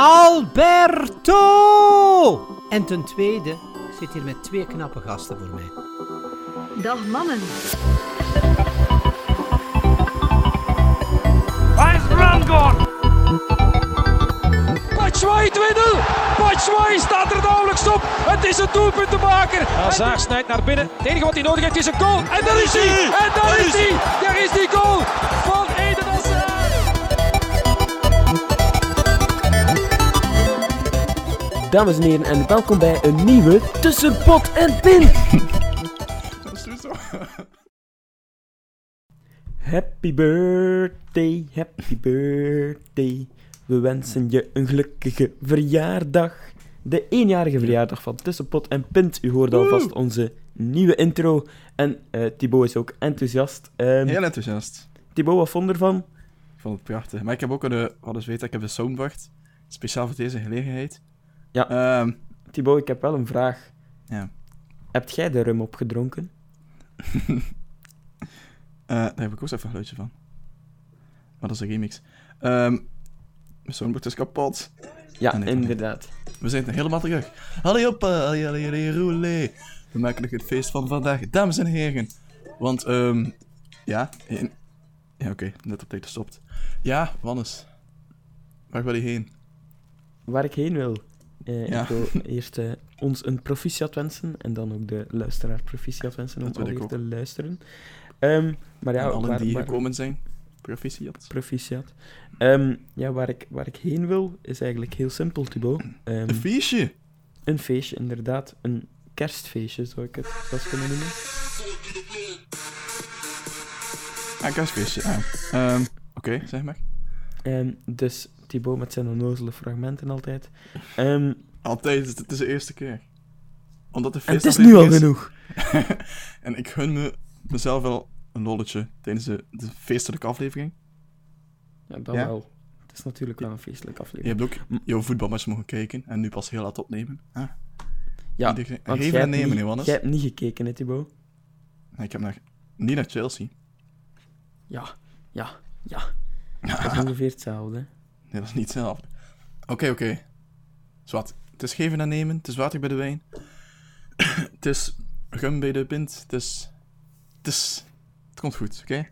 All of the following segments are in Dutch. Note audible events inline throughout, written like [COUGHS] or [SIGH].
Alberto! En ten tweede, ik zit hier met twee knappe gasten voor mij. Dag mannen. Waar is Rangor? Batshuayi 2-0. Batshuayi staat er nauwelijks op. Het is een doelpunt te maken. Hazard snijdt naar binnen. Het enige wat hij nodig heeft is een goal. En daar is hij. En daar is hij. Daar is die goal Dames en heren, en welkom bij een nieuwe Tussen Pot en Pin. [LAUGHS] Dat is sowieso. Happy birthday, happy birthday. We wensen je een gelukkige verjaardag. De eenjarige verjaardag van Tussenpot en Pint. U hoort alvast onze nieuwe intro. En eh Thibaut is ook enthousiast. Ehm Heel enthousiast. Thibaut, wat vond ervan? Ik vond het prachtig. Maar ik heb ook een, eh, wat eens weten, ik heb een soundboard. Speciaal voor deze gelegenheid. Ja. Thibaut, ik heb wel een vraag. ja. Hebt jij de rum opgedronken? [LAUGHS] Eh, daar heb ik ook even een geluidje van. Maar dat is een remix. Ehm mijn soundboard is kapot. Ja, Ah, nee, inderdaad. We zijn er helemaal terug. Hallo op, hallo, hallo, hallo, roulé. We maken nog het feest van vandaag, dames en heren. Want, ehm ja. in- Ja, oké, net op tijd gestopt. Ja, Wannes. Waar wil je heen? Waar ik heen wil. Eh, Ja. Ik wil eerst eh, ons een proficiat wensen en dan ook de luisteraar proficiat wensen om alweer te luisteren. Ehm, maar ja, En allen waar, die waar- gekomen zijn. Proficiat. proficiat. Ehm, ja, waar ik, waar ik heen wil is eigenlijk heel simpel, Thibaut. Ehm, Een feestje. een feestje, inderdaad. Een kerstfeestje, zou ik het zelfs kunnen noemen. Een kerstfeestje. Ah. Oké, zeg maar. Dus Thibaut met zijn onnozele fragmenten altijd. Ehm, Altijd, het is- de eerste keer. Omdat de en het feest is nu al is. genoeg. [LAUGHS] en ik gun me mezelf wel een lolletje tijdens de, de feestelijke aflevering. Ja, dat Ja? wel. Het is natuurlijk wel een feestelijke Je aflevering. hebt ook jouw voetbalmatch mogen kijken en nu pas heel laat opnemen. Ah, Ja, iedereen- want jij hebt nemen, niet-? Jij hebt niet gekeken, hè, Thibaut? Nee, Ik heb naar, niet naar Chelsea. Ja, ja, ja. [LAUGHS] Dat is ongeveer hetzelfde. Nee, dat is niet hetzelfde. Oké, oké. Zwat. Het is geven en nemen. Het is water bij de wijn. [COUGHS] het is gum bij de pint. Het is... Het is... Het komt goed, oké?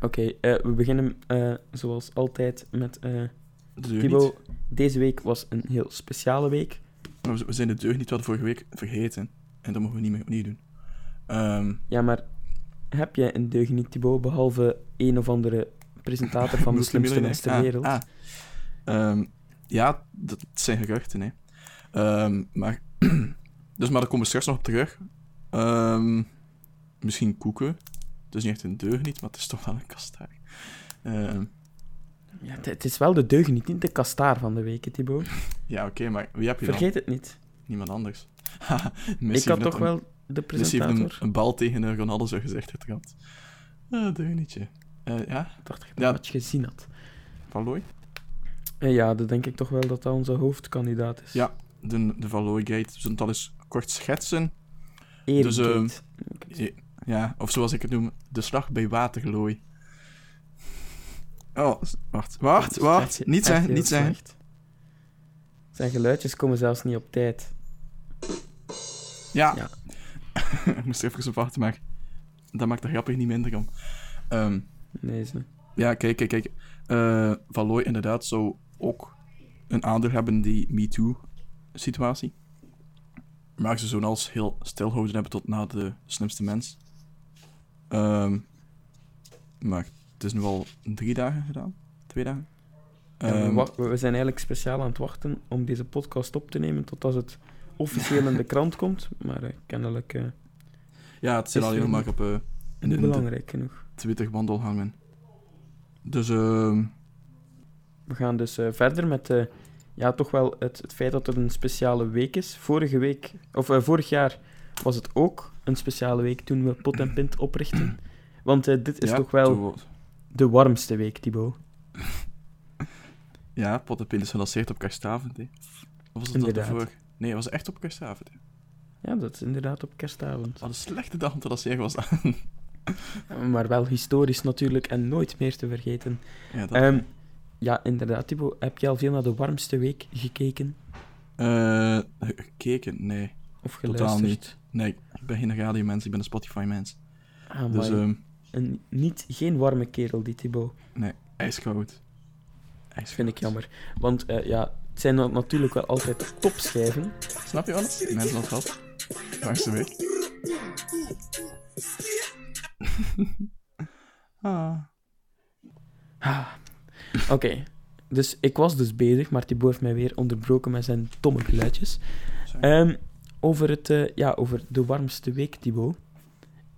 Oké, eh, we beginnen eh, zoals altijd met Thibaut. Deze week was een heel speciale week. We- zijn de deur niet wat vorige week vergeten. En dat mogen we niet meer opnieuw doen. Ehm, Ja, maar heb jij een deugniet, Thibaut, behalve een of andere presentator van [LAUGHS] de slimste mens ter Ah, wereld? ah. Ehm, ja, dat zijn geruchten, hè. Ehm, maar... [CLEARS THROAT] dus maar daar komen we straks nog op terug. Ehm, misschien koeken. Het is niet echt een deugniet, maar het is toch wel een kastaar. Ja, het, is wel de deugniet, niet de kastaar van de week, Thibaut. [LAUGHS] ja, oké, maar wie heb je dan? Vergeet het niet. Niemand anders. [LAUGHS] Ik had toch net wel de een, Messi heeft een, presentator. een bal tegen een Ronaldo zo gezegd getrapt. Ah, deugnietje. Eh ja, Ik dacht dat je Ja. dat je gezien had. Valooi? Ja, dan denk ik toch wel dat dat onze hoofdkandidaat is. Ja. De, de Valooi-gate. We zullen het al eens kort schetsen. Dus, ehm, Ja, of zoals ik het noem, de slag bij Waterlooi. Oh, wacht, wacht, Dat is wacht. echt- Niet heel niet slecht. Zijn geluidjes komen zelfs niet op tijd. Ja. Ja. [LAUGHS] ik moest er even op wachten, maar dat maakt de grappig niet minder om. Ehm, Nee, ja, kijk, kijk, kijk. Eh Valooi inderdaad zou ook een aandeel hebben die MeToo-situatie. Maar ze zouden alles heel stilhouden hebben tot na de slimste mens. Ehm, maar het is nu al drie dagen gedaan. Twee dagen. Ja, we, Ehm, we zijn eigenlijk speciaal aan het wachten om deze podcast op te nemen totdat het officieel in de krant komt. Maar eh, kennelijk eh, ja, het zit alleen nog maar op eh, in, in de belangrijk genoeg. Hangen. Dus, ehm We gaan dus eh, verder met eh, ja, toch wel het, het feit dat het een speciale week is. Vorige week, of eh, vorig jaar was het ook een speciale week toen we Pot en Pint oprichten. Want dit is ja, toch wel de warmste week, Thibaut. [LAUGHS] Ja, Pottenpin is gelanceerd op kerstavond. Hè. Of was het dat ervoor? Nee, het was echt op kerstavond. Hè. Ja, dat is inderdaad op kerstavond. Wat een slechte dag om te lanceren was dat. [LAUGHS] Maar wel historisch natuurlijk en nooit meer te vergeten. ja, dat... Ehm, ja, inderdaad, Thibaut. Heb je al veel naar de warmste week gekeken? Eh, gekeken? Nee. Of Totaal geluisterd? niet. Nee, ik ben geen radiomens, ik ben een Spotify-mens. Ah, Dus ehm, een, niet, geen warme kerel, die Thibaut. nee, ijskoud. IJskoud. Vind ik jammer. Want eh, ja, het zijn na- natuurlijk wel altijd topschijven. Snap je alles? Mensen dat gehad. Langste week. [LAUGHS] ah. Ah. [LAUGHS] Oké, dus ik was dus bezig, maar Thibaut heeft mij weer onderbroken met zijn domme geluidjes. Ehm, over, het, eh, ja, over de warmste week, Thibaut.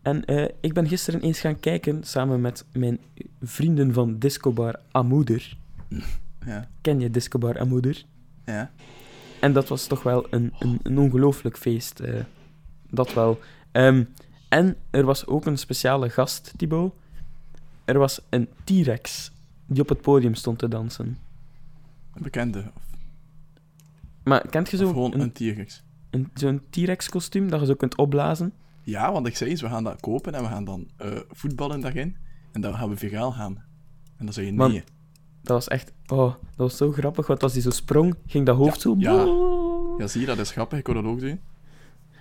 En eh, ik ben gisteren eens gaan kijken samen met mijn vrienden van Discobar Amoeder. [LAUGHS] Ja. Ken je Discobar Amoeder? Ja. En dat was toch wel een, een, een ongelooflijk feest. eh, dat wel. Ehm, en er was ook een speciale gast, Thibaut. Er was een T-Rex die op het podium stond te dansen. Een bekende. Of, Maar kent je of zo gewoon een, een T-Rex. een, zo'n T-Rex-kostuum dat je zo kunt opblazen? Ja, want ik zei eens, we gaan dat kopen en we gaan dan eh, voetballen daarin. En dan gaan we viraal gaan. En dan zei je Man, nee. Dat was echt... Oh, dat was zo grappig, want als hij zo sprong, ging dat hoofd zo... ja. Ja, zie je, dat is grappig. Ik kon dat ook doen.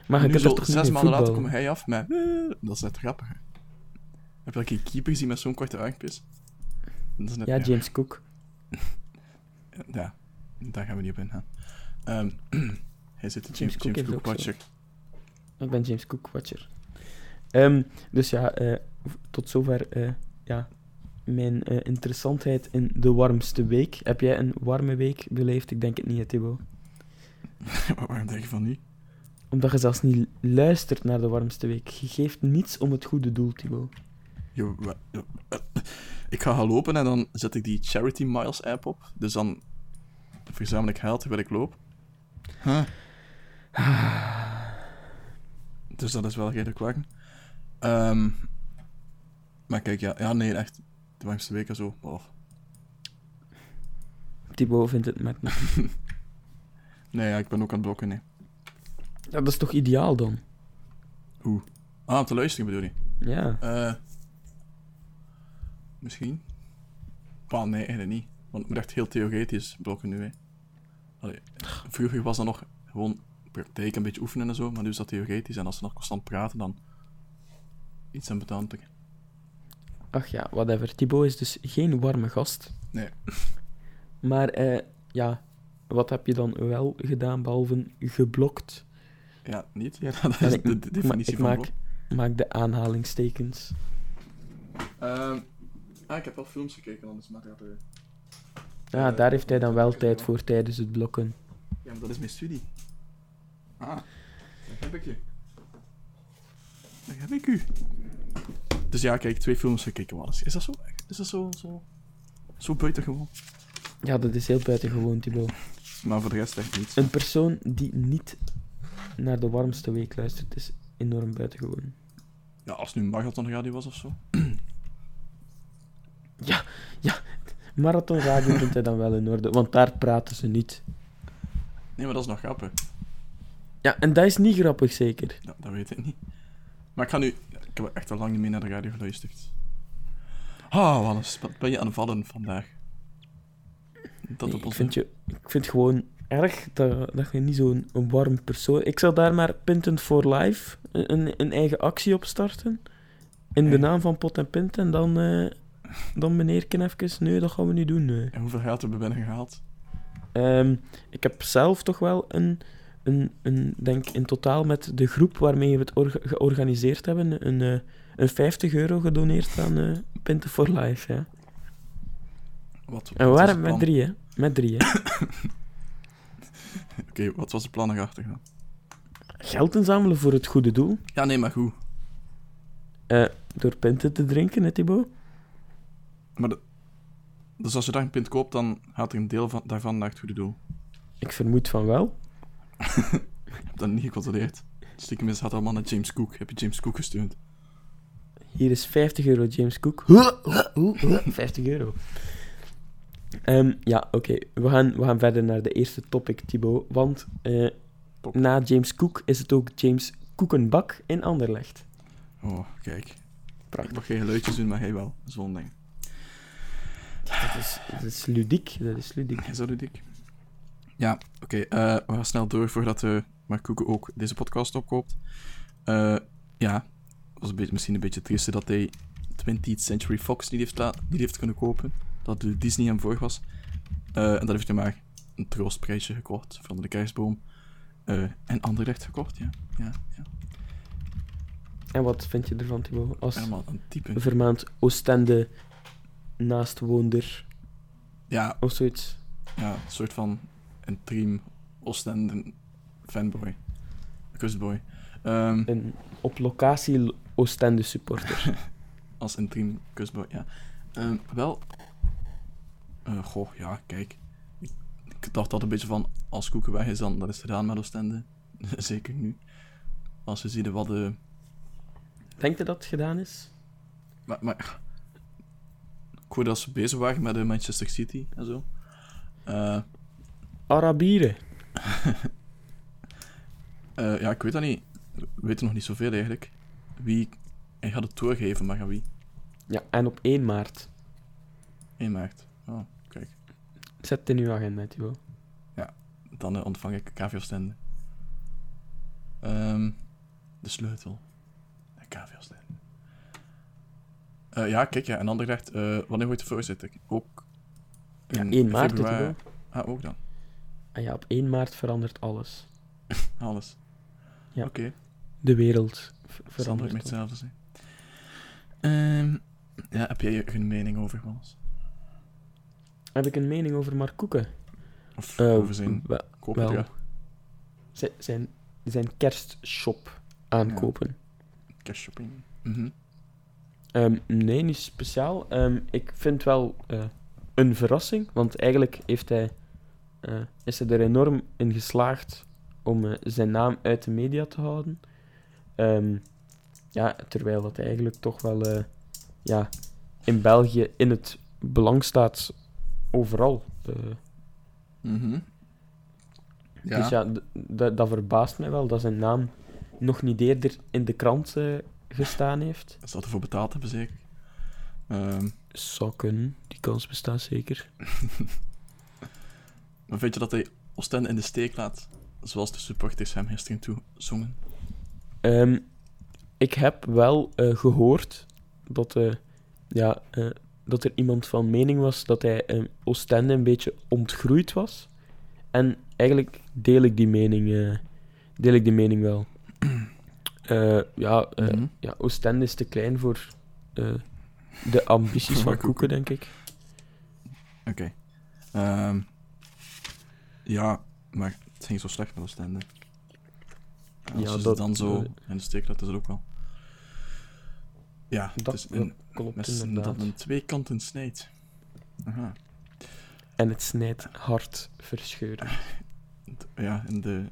Maar je nu kunt er zo toch zes maanden later hij af met... eh, Dat is net grappig. Heb je een keeper gezien met zo'n korte armpjes? Dat is net, Ja, James Cook. [LAUGHS] Ja, daar gaan we niet op ingaan. Ehm [CLEARS THROAT] hij zit in James James, Cook James. Watcher. Ik ben James Cook Watcher. Ehm, dus ja, eh, tot zover eh, ja, mijn eh, interessantheid in de warmste week. Heb jij een warme week beleefd? Ik denk het niet, Thibaut. [LAUGHS] Maar waarom denk je van niet? Omdat je zelfs niet luistert naar de warmste week. Je geeft niets om het goede doel, Thibaut. Jo, ik ga gaan lopen en dan zet ik die Charity Miles app op. Dus dan verzamel ik geld terwijl ik loop. Huh. [SIGHS] Dus dat is wel redelijk warm. Ehm, maar kijk, ja, ja, nee, echt. De warmste week en zo. Oh. Thibaut vindt het met me. [LAUGHS] Nee, ja, ik ben ook aan het blokken, nee. Ja, dat is toch ideaal dan? Ah, om te luisteren bedoel je? Ja. Eh misschien. Maar nee, eigenlijk niet. Want het moet echt heel theoretisch blokken nu, hè. Allee, vroeger was dat nog gewoon praktijk, een beetje oefenen en zo, maar nu is dat theoretisch. En als ze nog constant praten, dan iets aan betaald. Ach ja, whatever. Thibaut is dus geen warme gast. Nee. [LAUGHS] Maar eh, ja, wat heb je dan wel gedaan behalve geblokt? Ja, niet? Ja, [LAUGHS] dat is ik- de, ik definitie ik van maak, blok. maak de aanhalingstekens. Ehm, ah, ik heb wel films gekeken, anders maak ik dat... eh. Ja, Eh, daar heeft hij dan wel tijd voor tijdens het blokken. Ja, maar dat is mijn studie. Ah, daar heb ik je. Daar heb ik u. Dus ja, kijk, twee films gekeken, man. Is dat zo? Is dat zo, zo, zo buitengewoon? Ja, dat is heel buitengewoon, Thibaut. Maar voor de rest echt niet. Een persoon die niet naar de warmste week luistert, is enorm buitengewoon. Ja, als het nu een marathonradio was of zo. Marathon radio vindt hij dan wel in orde, want daar praten ze niet. Nee, maar dat is nog grappig. Ja, en dat is niet grappig, zeker. Ja, dat weet ik niet. Maar ik ga nu... Ik heb echt al lang niet meer naar de radio geluisterd. Ah, Wannes, wat ben je aan het vallen vandaag? Dat Nee, op ik, vind je, ik vind gewoon erg dat, dat je niet zo'n een warm persoon... Ik zal daar maar Pinten for Life een, een eigen actie op starten. In de naam van Pot en Pint. En dan, eh dan meneer even... Nee, dat gaan we niet doen. nee. En hoeveel geld hebben we binnengehaald? Ehm, ik heb zelf toch wel een, een, een, denk in totaal met de groep waarmee we het orga- georganiseerd hebben, een, eh, een 50 euro gedoneerd aan eh Pinten for Life. Ja. Wat, wat En we waren met drie, hè? Met drie, hè? [COUGHS] Oké, wat was het plan erachter dan? Geld inzamelen voor het goede doel. Ja, nee, maar goed. Eh, door pinten te drinken, hè, Thibaut? Maar de- dus als je daar een pint koopt, dan gaat er een deel van, daarvan naar het goede doel. Ik vermoed van wel. [LAUGHS] Ik heb dat niet gecontroleerd. Stiekem is het allemaal naar James Cook. Heb je James Cook gesteund? Hier is 50 euro, James Cook. 50 [LAUGHS] euro. Ehm, ja, oké. We, gaan, we gaan verder naar de eerste topic, Thibaut. Want eh, Top. na James Cook is het ook James Koekenbak in Anderlecht. Oh, kijk. Ik Prachtig. mag geen geluidjes doen, maar hij wel. Zo'n ding. Dat is, dat is ludiek. Dat is ludiek. Is dat ludiek? Ja, oké. eh, we gaan snel door voordat uh, Mark Koeken ook deze podcast opkoopt. Eh, ja, het was een beetje, misschien een beetje triest dat hij 20th Century Fox niet heeft, niet heeft kunnen kopen. Dat de Disney hem voor was. En dat heeft hij maar een troostprijsje gekocht van de kerstboom. En Anderlecht gekocht, ja. ja, ja. En wat vind je ervan, Thibaut? Als een type. vermaand Oostende naastwoonder Ja, of zoiets. ja, een soort van een team Oostende fanboy. Kustboy. Ehm, Een op locatie Oostende supporter. [LAUGHS] als een team kustboy, ja. Ehm, wel, eh, goh, ja, kijk. Ik, ik dacht dat een beetje van, als Koeken weg is, dan dat is het gedaan met Oostende. [LAUGHS] Zeker nu. Als we zien wat de... Denk je dat het gedaan is? Maar, maar ik hoorde dat ze bezig waren met de Manchester City en zo. Eh, Arabieren. [LAUGHS] eh, ja, ik weet dat niet. We weten nog niet zoveel eigenlijk. Wie... Hij gaat het doorgeven, maar aan wie? Ja, en op 1 maart. 1 maart. Oh, kijk. Zet het in uw agenda, Thibaut. Dan eh, ontvang ik KV Oostende. Ehm de sleutel. De KV Eh, ja, kijk, ja, en Anderlecht, eh wanneer wordt de voorzitter? Ook Ja, in 1 maart, februari. Ah, ook dan. En ja, op 1 maart verandert alles. [LAUGHS] Alles. Ja. Oké, De wereld zal verandert. meer dan. hetzelfde zijn. Ehm, ja, heb jij een mening over, Wallace? Heb ik een mening over Mark Koeken? Of Eh, over zijn wel, koopbedrag? zijn, zijn, zijn kerstshop aankopen. Cash-shopping? Mhm. Ehm, nee, niet speciaal. Ehm, ik vind wel eh, een verrassing, want eigenlijk heeft hij, eh, is hij er enorm in geslaagd om eh, zijn naam uit de media te houden. Ehm, ja, terwijl dat eigenlijk toch wel ja, in België in het belang staat overal. Eh, Mhm. Ja, Dus ja, dat verbaast mij wel dat zijn naam nog niet eerder in de krant gestaan heeft. zal ervoor betaald hebben, zeker. Ehm, Zou kunnen, die kans bestaat zeker. [LAUGHS] maar vind je dat hij Oostende in de steek laat? Zoals de supporters hem gisteren toe zongen. Ehm, ik heb wel eh, gehoord dat, eh, ja, eh, dat er iemand van mening was dat hij eh, Oostende een beetje ontgroeid was. En eigenlijk deel ik die mening, eh, deel ik die mening wel. Eh, ja, Mhm. ja, Oostende is te klein voor eh, de ambities [LAUGHS] van Koeken. Denk ik. Oké. Ehm, ja, maar het ging zo slecht met Oostende. En als Ja, ze dat- dan zo in de steek laat, is het ook wel... Ja, Dat, het is een, dat klopt mes inderdaad. dat een twee kanten snijdt. Aha. En het snijdt hard verscheuren. Ja, in de,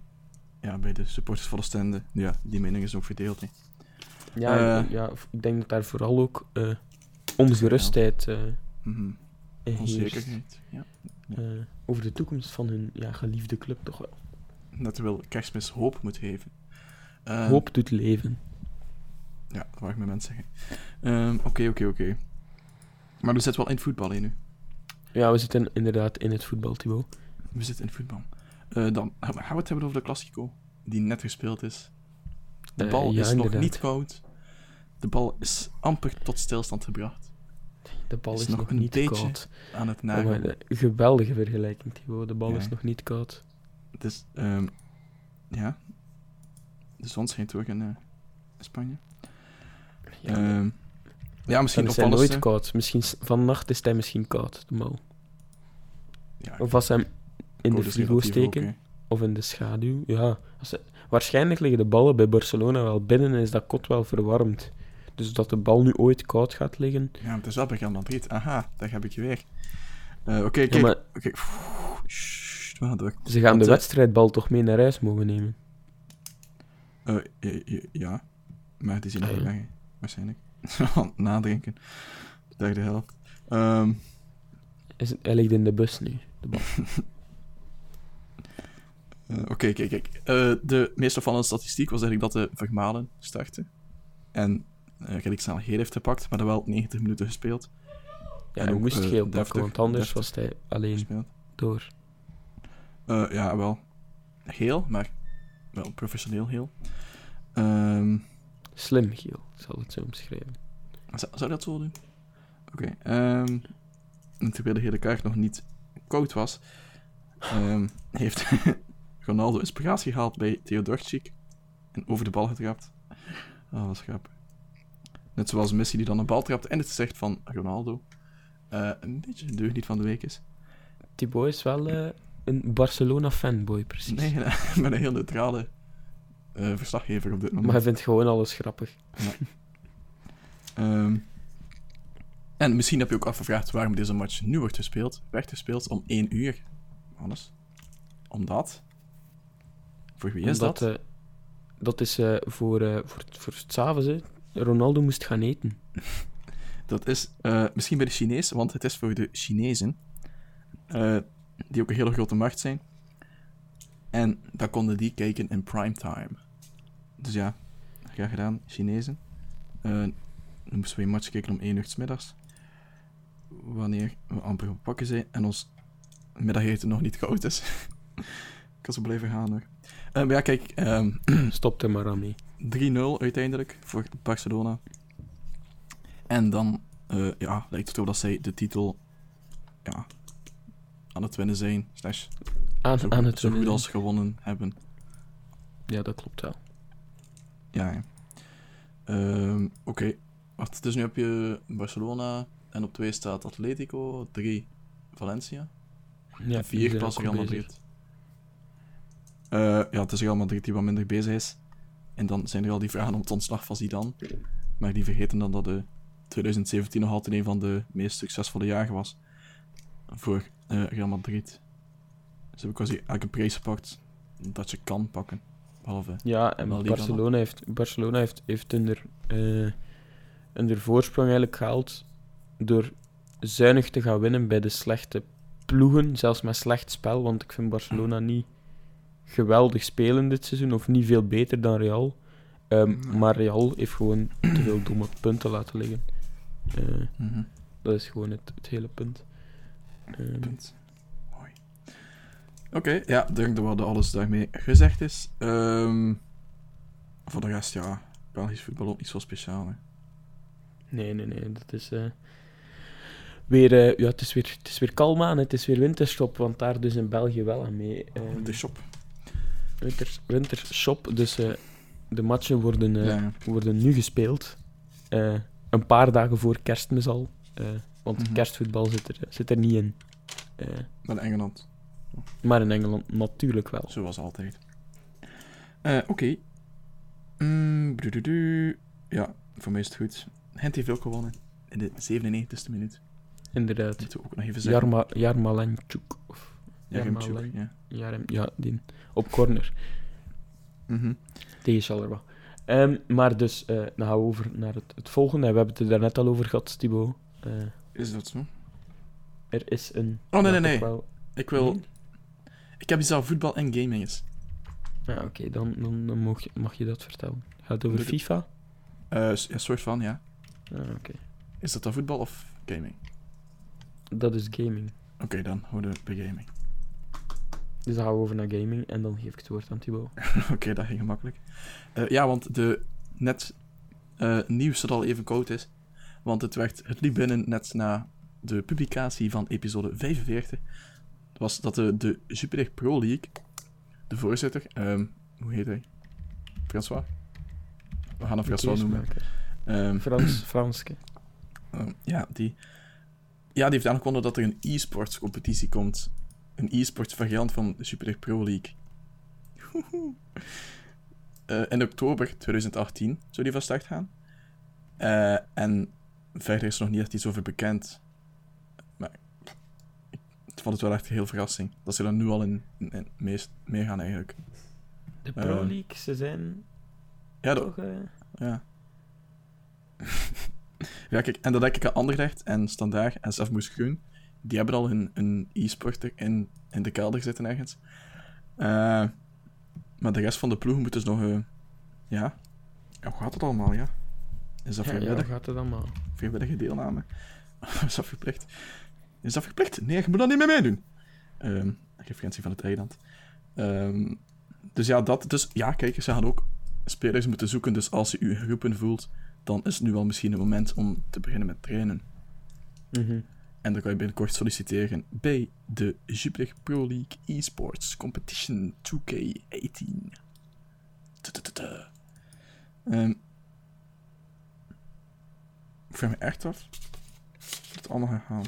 ja, bij de supporters van Oostende, ja, die mening is ook verdeeld. Hè. Ja, Eh. ja, ik denk dat daar vooral ook eh, ongerustheid heerst. Onzekerheid. Ja. over de toekomst van hun ja, geliefde club toch wel. Dat wil kerstmis hoop moet geven. Hoop doet leven. Ja, dat wou ik met mensen zeggen. Ehm, Oké, oké, oké. Maar we zitten wel in het voetbal in nu. Ja, we zitten inderdaad in het voetbal, Thibaut. We zitten in het voetbal. Eh, dan gaan we het hebben over de Classico, die net gespeeld is. De Eh, bal ja, is nog niet koud. De bal is amper tot stilstand gebracht. De bal Is is, nog nog, een niet beetje koud. Aan het Oh, eh, geweldige vergelijking, Thibaut. De bal Ja. is nog niet koud. Dus, ehm, ja. De zon schijnt ook in eh, Spanje. Ja, Ehm, ja, misschien hij opvallend. nooit koud. Misschien, vannacht is hij misschien koud, de bal. Ja, Of ze hem in de is frigo ook, steken. Of in de schaduw, ja. Als ze- waarschijnlijk liggen de ballen bij Barcelona wel binnen en is dat kot wel verwarmd. Dus dat de bal nu ooit koud gaat liggen. Ja, maar het is wel bij Real Madrid. Aha, daar heb ik je weer. Eh, Oké, Ja, kijk. maar gaan door. ze gaan de eh, wedstrijdbal toch mee naar huis mogen nemen. Eh, ja, ja, ja, maar nog Ah, niet ja. weg, waarschijnlijk. [LAUGHS] Het Nadenken. Derde helft. Is het- hij ligt in de bus nu, de bal. [LAUGHS] eh, Oké, kijk, kijk. Eh, de meest opvallende statistiek was eigenlijk dat de Vermalen startte. En uh, Reddick snel Heer heeft gepakt, maar dat wel 90 minuten gespeeld. Ja, En hij ook, moest eh, geel pakken, deftig- want anders deftig was hij alleen gespeeld. door. Eh, ja, wel. Heel, maar wel professioneel heel. Ehm, Slim geel, ik zal het zo omschrijven. zou, zou dat zo doen? Oké. ehm, en terwijl de hele kaart nog niet koud was, ehm, heeft [LAUGHS] Ronaldo inspiratie gehaald bij Theodorczyk en over de bal getrapt. Oh, dat is grappig. Net zoals Messi die dan een bal trapt en het zegt van Ronaldo. eh, een beetje een deugniet van de week is. Thibaut is wel eh, een Barcelona-fanboy, precies. Nee, [LAUGHS] ik ben een heel neutrale eh, verslaggever op dit moment. Maar hij vindt gewoon alles grappig. Ehm, en misschien heb je ook afgevraagd waarom deze match nu wordt gespeeld. Werd gespeeld om 1 uur. Hannes. Omdat? Voor wie is Omdat, dat? eh, dat is eh, voor, eh voor, voor het s'avonds, hè. Ronaldo moest gaan eten. [LAUGHS] Dat is misschien bij de Chinees, want het is voor de Chinezen. die ook een hele grote markt zijn. En dan konden die kijken in primetime. Dus ja, graag gedaan, Chinezen. Dan moesten we een match kijken om 1 uur 's middags. Wanneer we amper op pakken zijn en ons middageten nog niet [LAUGHS] koud is. Ik kan zo blijven gaan hoor. Maar ja, kijk, ehm, [CLEARS THROAT] Stop er maar aan mee. 3-0 uiteindelijk voor Barcelona. En dan eh, ja, lijkt het erop dat zij de titel ja, aan het winnen zijn. Slash, Aan, zo, aan het zo goed als gewonnen hebben. Ja, dat klopt wel. Ja, ja. Ehm, Oké, wacht. Dus nu heb je Barcelona en op 2 staat Atletico, 3 Valencia, Ja, en 4 pas Real Madrid. Eh, ja, het is Real Madrid die wat minder bezig is. En dan zijn er al die vragen om het ontslag van Zidane. Maar die vergeten dan dat de 2017 nog altijd een van de meest succesvolle jaren was. Voor eh, Real Madrid. Ze hebben quasi elke prijs gepakt dat je kan pakken. Behalve Ja, en Barcelona heeft, Barcelona heeft, heeft hun, er, eh, hun er voorsprong eigenlijk gehaald door zuinig te gaan winnen bij de slechte ploegen, zelfs met slecht spel, want ik vind Barcelona niet geweldig spelen dit seizoen, of niet veel beter dan Real. Ehm, Nee. Maar Real heeft gewoon te veel [CLEARS THROAT] domme punten laten liggen. Eh, Mhm. dat is gewoon het, het hele punt. Ehm, Punt. Mooi. Oké, ja, ik denk dat alles daarmee gezegd is. Ehm, voor de rest, ja, Belgisch voetbal ook niet zo speciaal. Hè. Nee, nee, nee. Dat is eh, weer, eh, ja, het is weer, het is weer kalm aan. Het is weer winterstop, want daar dus in België wel aan mee. eh, De shop. winters, winterstop, dus eh, de matchen worden, eh, Ja, worden nu gespeeld. Eh, een paar dagen voor kerstmis al. want Mhm. kerstvoetbal zit er, zit er niet in. Eh, Naar Engeland, maar in Engeland natuurlijk wel. zoals altijd. Oké. Mm, ja, voor mij is het goed. Gent heeft ook gewonnen. In de 97e minuut. Inderdaad. Moeten we ook nog even zeggen. Jarma, Jarmalenchuk. Of Jaremchuk, Jarmalen- ja. Ja, die. Op corner. Mhm. Tegen Charleroi. Ehm, maar dus, eh, dan gaan we over naar het, het volgende. We hebben het er daarnet al over gehad, Thibaut. Eh, Is dat zo? er is een... Oh, nee, ja, nee, nee. wel- Ik wil... Nee? Ik heb iets aan voetbal en gaming is. Ja, oké, dan, dan, dan mag, je, mag je dat vertellen. Gaat het over FIFA? Eh, ja, soort van, ja. Ah, oké. Is dat dan voetbal of gaming? Dat is gaming. Oké, dan houden we bij gaming. Dus dan gaan we over naar gaming en dan geef ik het woord aan Thibaut. [LAUGHS] Oké, dat ging gemakkelijk. Eh, ja, want de net eh, nieuws dat al even koud is. Want het, werd, het liep binnen net na de publicatie van episode 45. Was dat de, de Super Pro League, de voorzitter, ehm, hoe heet hij? François? We gaan hem François noemen. Ehm, Frans, [CLEARS THROAT] Franske. Ehm, ja, die, ja, die heeft aangekondigd dat er een e-sports competitie komt. Een e-sports variant van de Super Pro League. Eh, in oktober 2018 zou die van start gaan. Eh, en verder is er nog niet echt iets over bekend. Maar ik vond het wel echt een heel verrassing. Dat ze er nu al in, in, in meest meegaan eigenlijk. De Eh, Pro League, ze zijn Ja, toch... eh, Ja. [LAUGHS] ja, kijk, en dat denk ik aan Anderlecht en Standaard en zelfs Moes Groen. Die hebben al een, een e-sporter in, in de kelder zitten ergens. Eh, maar de rest van de ploeg moet dus nog... eh, ja. ja, hoe gaat het allemaal, ja? Is dat ja, vrijwillig, gaat het allemaal. vrijwillige deelname? [LAUGHS] is dat verplicht? Is dat verplicht? Nee, je moet dat niet meer meedoen. Ehm referentie van het eiland. Ehm, dus ja, dat. Dus ja, kijk, ze gaan ook spelers moeten zoeken. Dus als je je geroepen voelt, dan is het nu wel misschien een moment om te beginnen met trainen. Mhm. En dan kan je binnenkort solliciteren bij de Jupiler Pro League Esports Competition 2K18. Tutututu. Ehm, ik vraag me echt af hoe het allemaal gaat gaan.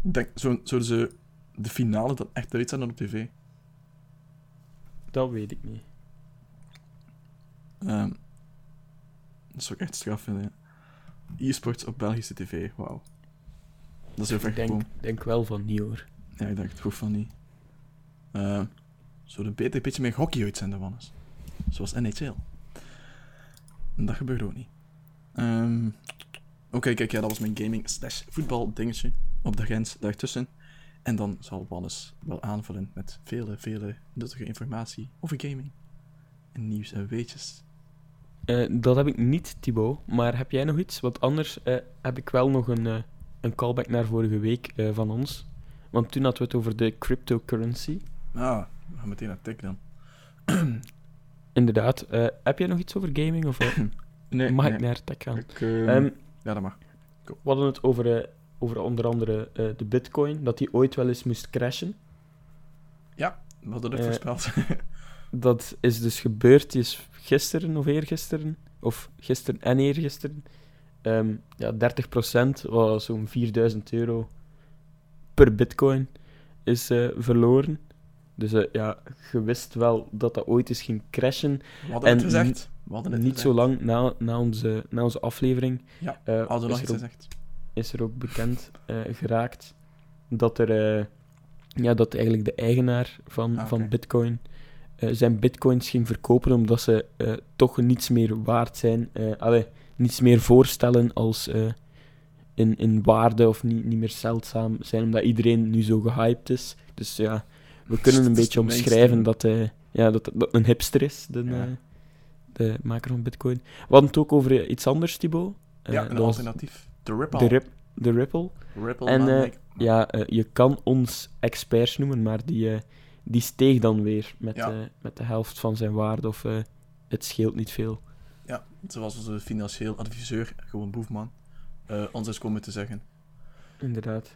Denk, zo, zouden ze de finale dan echt uitzenden op tv? Dat weet ik niet. Ehm, dat zou ik echt straf vinden. ja. E-sports op Belgische tv, wauw. Dat is Ik denk, denk wel van niet hoor. Ja, ik dacht het goed van niet. Uh, zouden beter een beetje meer hockey uitzenden, Wannes. Zoals NHL. En dat gebeurt ook niet. Ehm, Oké, kijk, ja, dat was mijn gaming slash voetbal dingetje. Op de grens daartussen. En dan zal Wannes wel aanvullen met vele, vele nuttige informatie over gaming. En nieuws en weetjes. Eh, dat heb ik niet, Thibaut. Maar heb jij nog iets? Want anders eh, heb ik wel nog een, eh, een callback naar vorige week eh, van ons. Want toen hadden we het over de cryptocurrency. Ah, we gaan meteen naar tech dan. [CLEARS THROAT] Inderdaad. eh, heb jij nog iets over gaming? Of [CLEARS THROAT] Nee, mag nee. ik naar tech gaan? Ik, ehm, Ehm, ja, dat mag. we hadden het over, eh, over onder andere eh, de bitcoin. Dat die ooit wel eens moest crashen. We hadden het voorspeld. [LAUGHS] Dat is dus gebeurd. Die is gisteren of eergisteren. Of gisteren en eergisteren. Ehm ja, 30% was zo'n 4000 euro per bitcoin is eh, verloren. Dus eh, ja, je wist wel dat dat ooit eens ging crashen. We hadden en het gezegd. We hadden het Niet gezegd. zo lang na, na, onze, na onze aflevering Ja, eh, Hadden we is, er ook, gezegd. is er ook bekend geraakt dat er ja, dat eigenlijk de eigenaar van, Ah, van bitcoin zijn bitcoins ging verkopen omdat ze toch niets meer waard zijn. allee, niets meer voorstellen als eh, in, in waarde of niet, niet meer zeldzaam zijn, omdat iedereen nu zo gehyped is. Dus ja, we [LAUGHS] kunnen een beetje omschrijven dat, eh ja, dat dat een hipster is, de, Ja. eh, de maker van bitcoin. We hadden het ook over iets anders, Thibaut. Ja, een alternatief. De Ripple. de, rip, de Ripple. Ripple En, Ja, je kan ons experts noemen, maar die, die steeg dan weer met, Ja. met de helft van zijn waarde. Of het scheelt niet veel. Ja, zoals onze financieel adviseur, gewoon Boefman, eh, ons is komen te zeggen. Inderdaad.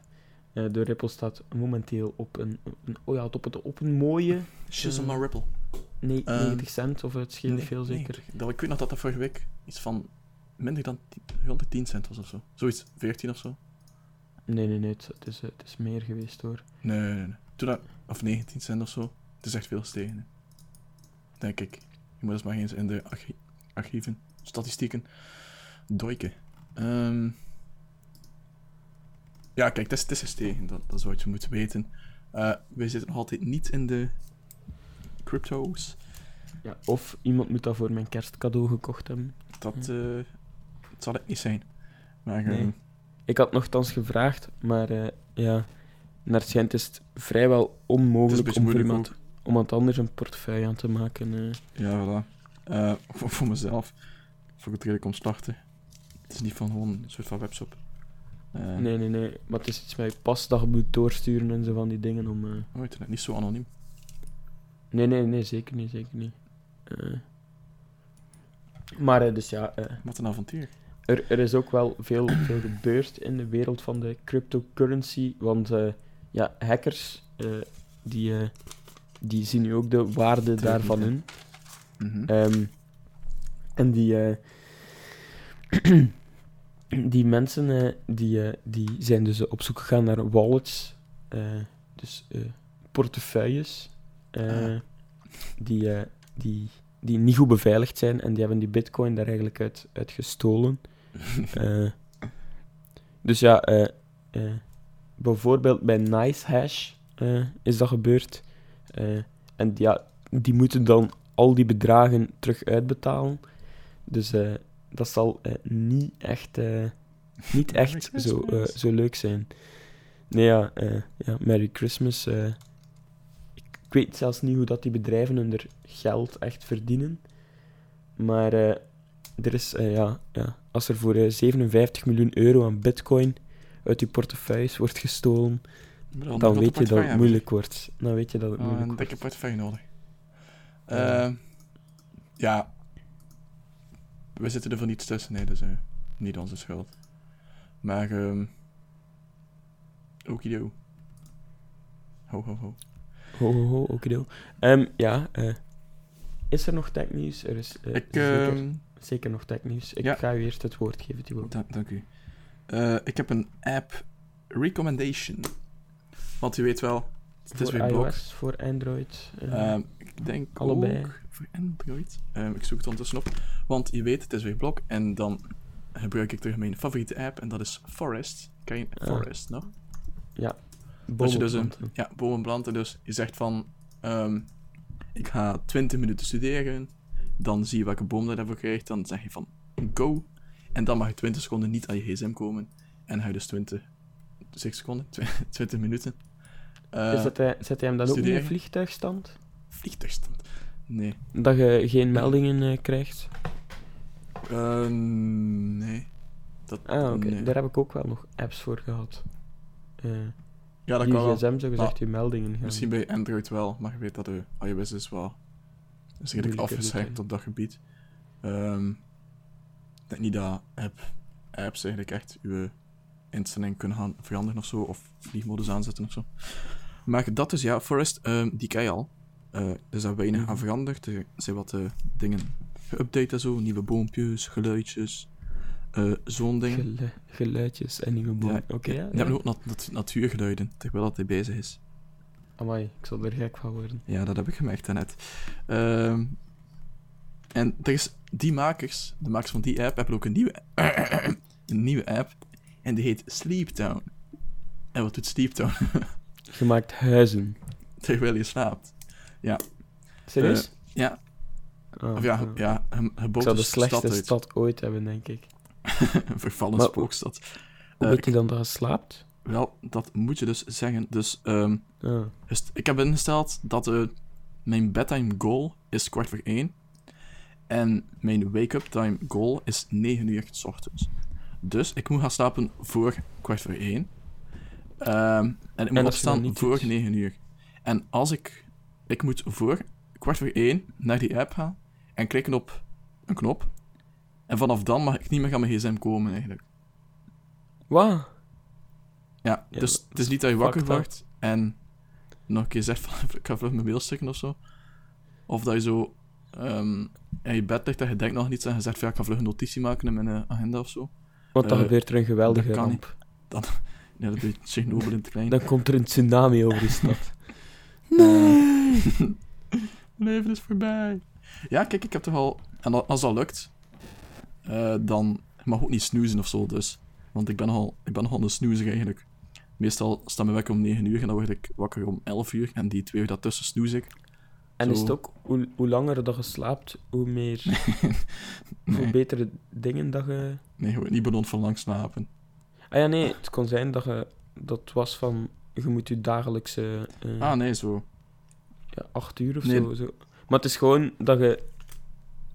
Eh, de Ripple staat momenteel op een, een, oh ja, op, het, op een mooie Shizzle Eh, Ripple. nee, Ehm, 90 cent, of het scheelt Nee, veel zeker. 90. Dat, ik weet nog dat dat vorige week iets van minder dan 10, 110 cent was of zo. Zoiets, 14 of zo. Nee, nee, nee, het, het is, het is meer geweest hoor. Nee, nee, nee. Toen dat, of 19 cent of zo. Het is echt veel gestegen. hè. Denk ik. Je moet eens maar eens in de archieven, statistieken, duiken. Ehm, ja, kijk, het is, gestegen. Dat, dat is wat je moet weten. Eh, wij zitten nog altijd niet in de crypto's. Ja, of iemand moet dat voor mijn kerstcadeau gekocht hebben. Dat, eh, dat zal het niet zijn. Maar Nee. ehm, Ik had nogthans gevraagd, maar eh, ja, naar het schijnt is het vrijwel onmogelijk om iemand, om iemand anders een portefeuille aan te maken. Ja, voilà. Eh, voor, voor mezelf. Voor het redelijk omslachtig. Het is niet van gewoon een soort van webshop. Eh, Nee, nee, nee. Maar het is iets met je pas dat je moet doorsturen en zo van die dingen om... eh, Oh, internet, niet zo anoniem. Nee, nee, nee, zeker niet, zeker niet. Maar dus ja, Wat een avontuur. er, er is ook wel veel, veel gebeurd in de wereld van de cryptocurrency. Want ja, hackers, die, die zien nu ook de waarde daarvan hè? Mhm. Ehm, en die, eh, [CLEARS THROAT] die mensen eh, die, eh, die zijn dus op zoek gegaan naar wallets, dus portefeuilles, Ah. die, die, die niet goed beveiligd zijn en die hebben die bitcoin daar eigenlijk uit, uit gestolen. [LAUGHS] Dus ja, bijvoorbeeld bij NiceHash eh is dat gebeurd. En ja, die moeten dan al die bedragen terug uitbetalen. Dus eh, dat zal eh, niet echt, eh, niet [LAUGHS] echt zo, zo leuk zijn. Nee, ja, ja Merry Christmas. ik, weet zelfs niet hoe dat die bedrijven hun geld echt verdienen. Maar er is, ja, ja, als er voor eh, 57 miljoen euro aan bitcoin uit je portefeuilles wordt gestolen, een dan weet je dat portefeuille het moeilijk wordt. Dan weet je dat het moeilijk een wordt. dikke portefeuille nodig. Ja. Eh, ja. We zitten er voor niets tussen, nee, dus eh, niet onze schuld. Maar, ehm Okido. Ho, ho, ho. Ho, ho, ho, okido. Ehm, ja, eh, is er nog technieuws? Er is Ik, zeker, ehm zeker nog technieuws. Ik ja. ga u eerst het woord geven, da- dank u. Ik heb een app recommendation. Want u weet wel, het is voor weer blok. iOS, voor Android. eh, Ehm, ik denk allebei. ook voor Android. Ehm, ik zoek het ondertussen op. Want je weet, het is weer blok. En dan gebruik ik terug mijn favoriete app. En dat is Forest. Ken je Ah. Forest nog? bomen je dus een-. Ja, bomen planten. Dus je zegt van... ehm, ik ga 20 minuten studeren. Dan zie je welke boom dat ervoor krijgt. Dan zeg je van go. En dan mag je 20 seconden niet aan je gsm komen. En hou dus 20... 6 seconden? [LAUGHS] 20 minuten. Eh, hij, zet hij hem dan ook in studeren. vliegtuigstand? Vliegtuigstand. Nee. Dat je geen meldingen eh, krijgt? Eh, nee. Dat, Ah, oké. nee. Daar heb ik ook wel nog apps voor gehad. Eh Ja, dat kan wel. gsm zo gezegd je meldingen gaan. Misschien bij Android wel, maar je weet dat de iOS is wel is redelijk op dat gebied. Ehm, ik denk niet dat app, apps eigenlijk echt uw instelling kunnen gaan veranderen of zo, of vliegmodus aanzetten of zo. Maar dat is ja, Forest, ehm, die ken je al. Eh er is daar weinig Mhm. aan veranderd. Er zijn wat eh, dingen geüpdate en zo, nieuwe boompjes, geluidjes, eh, zo'n ding. Gelu- geluidjes en nieuwe bomen. Ja, Oké, ja. Je hebt ja. ook nat- nat- natuurgeluiden, terwijl dat hij bezig is. Amai, ik zal er gek van worden. Ja, dat heb ik gemerkt daarnet. Ehm en er is die makers, de makers van die app, hebben ook een nieuwe, [COUGHS] een nieuwe app. En die heet Sleep Town. En wat doet Sleep Town? [LAUGHS] Je maakt huizen. Terwijl je slaapt. Serieus? Ja, Ah, of ja, ah. ja een de stad slechtste uit. stad ooit hebben, denk ik. een [LAUGHS] vervallen Maar- spookstad. Hoe Eh, weet je dan dat je slaapt? Wel, dat moet je dus zeggen. Dus ehm, Ah. Ik heb ingesteld dat eh, mijn bedtime goal is kwart voor één. En mijn wake-up time goal is 9 uur s ochtends. Dus ik moet gaan slapen voor kwart voor één. Ehm, en ik moet dat opstaan voor doet? 9 uur. En als ik... Ik moet voor kwart voor één naar die app gaan en klikken op een knop. En vanaf dan mag ik niet meer aan mijn gsm komen, eigenlijk. Wat? Ja, Ja, dus dat het is niet dat je wakker wordt en nog een keer zegt van [LAUGHS] ik ga vlug mijn mail stikken of zo. Of dat je zo ehm, in je bed ligt en je denkt nog aan iets en je zegt van ja, ik ga vlug een notitie maken in mijn eh, agenda of zo. Want dan Eh, gebeurt er een geweldige dat ramp. Ja, dat doet Chernobyl in het klein. Dan komt er een tsunami over de stad. [LAUGHS] Nee! [LAUGHS] Mijn leven is voorbij. Ja, kijk, ik heb toch al... En al- als dat lukt, eh, dan mag ook niet snoezen of zo, dus. Want ik ben nogal, ik ben nogal een snoezer eigenlijk. Meestal staat mijn wekker om 9 uur en dan word ik wakker om 11 uur. En die twee uur daartussen snoes ik. En Zo. is het ook, hoe, hoe langer dat je slaapt, hoe meer, [LAUGHS] hoe betere dingen dat je... nee je wordt niet benond van lang slapen. Ah ja, nee, het kon zijn dat je... Dat was van, je moet je dagelijkse eh, Ah, nee, zo. ja, acht uur of Nee. zo, zo. Maar het is gewoon dat je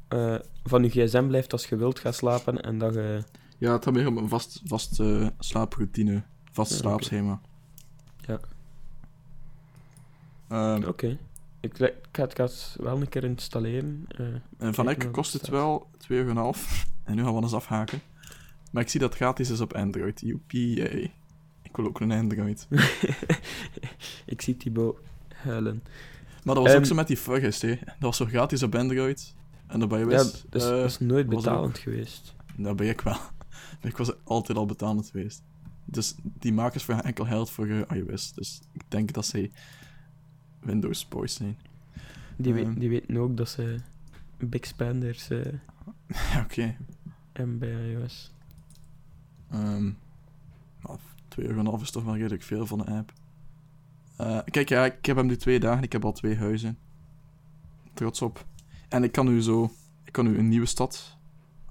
eh, van je gsm blijft als je wilt gaan slapen en dat je... Ja, het gaat meer om een vast, vast eh, slaaproutine. Vast Ja, slaapschema. Ja. Ehm, Oké. Ik, ga het, ik ga het wel een keer installeren. En van ik kost het wel 2,5 [LAUGHS] En nu gaan we eens afhaken. Maar ik zie dat het gratis is op Android. Joepie. Ik wil ook een Android. [LAUGHS] ik zie Thibaut huilen. Maar dat was ook Ehm, zo met die Forest, hè. Dat was zo gratis op Android. En ben je Ja, wist... dat is, eh, dat is nooit betalend geweest. Dat ben ik wel. [LAUGHS] ik was altijd al betalend geweest. Dus die makers vragen enkel geld voor eh, iOS. Dus ik denk dat zij Windows boys zijn. Die, weet- Ehm. die weten ook dat ze big spenders eh Ja, [LAUGHS] oké. hebben bij iOS. Ehm nou, 2,5 is toch wel redelijk veel van een app. Eh, kijk, ja, ik heb hem nu twee dagen. Ik heb al twee huizen. Trots op. En ik kan nu zo... Ik kan nu een nieuwe stad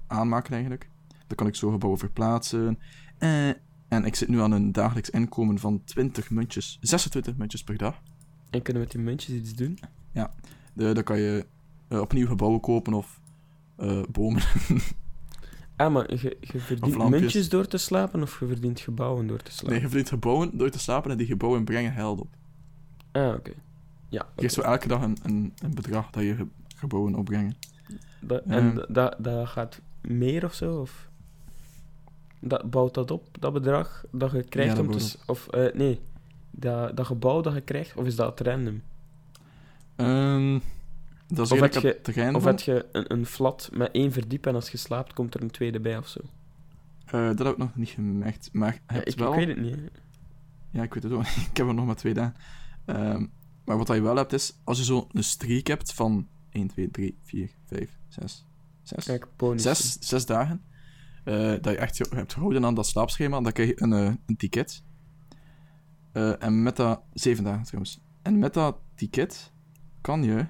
aanmaken, eigenlijk. Dan kan ik zo gebouwen verplaatsen. Eh, en ik zit nu aan een dagelijks inkomen van 20 muntjes. 26 muntjes per dag. En kunnen we met die muntjes iets doen? De, dan kan je eh, opnieuw gebouwen kopen of eh, bomen. [LAUGHS] Ah Ah, maar je, je verdient muntjes door te slapen of je verdient gebouwen door te slapen? Nee, je verdient gebouwen door te slapen en die gebouwen brengen geld op. Ah, oké. Ja, Je krijgt zo elke dag een, een, een bedrag dat je ge- gebouwen opbrengen. En Ja. da- dat gaat meer of zo? Of dat, bouwt dat op, dat bedrag dat je krijgt? dat om te, of eh, nee, dat, dat gebouw dat je krijgt, of is dat random? Ehm, dat is Of heb je- Of heb je een, een flat met één verdiep en als je slaapt komt er een tweede bij of zo? Eh, dat heb ik nog niet gemerkt. Maar Ja, hebt ik, wel... ik weet het niet. hè. Ja, ik weet het ook niet. [LAUGHS] Ik heb er nog maar twee dagen. Ehm, maar wat je wel hebt is, als je zo een streak hebt van 1, 2, 3, 4, 5, 6, 6, Kijk, zes, zes dagen, eh, dat je echt je hebt gehouden aan dat slaapschema, dan krijg je een, eh, een ticket. En met dat... Zeven dagen trouwens. En met dat ticket kan je...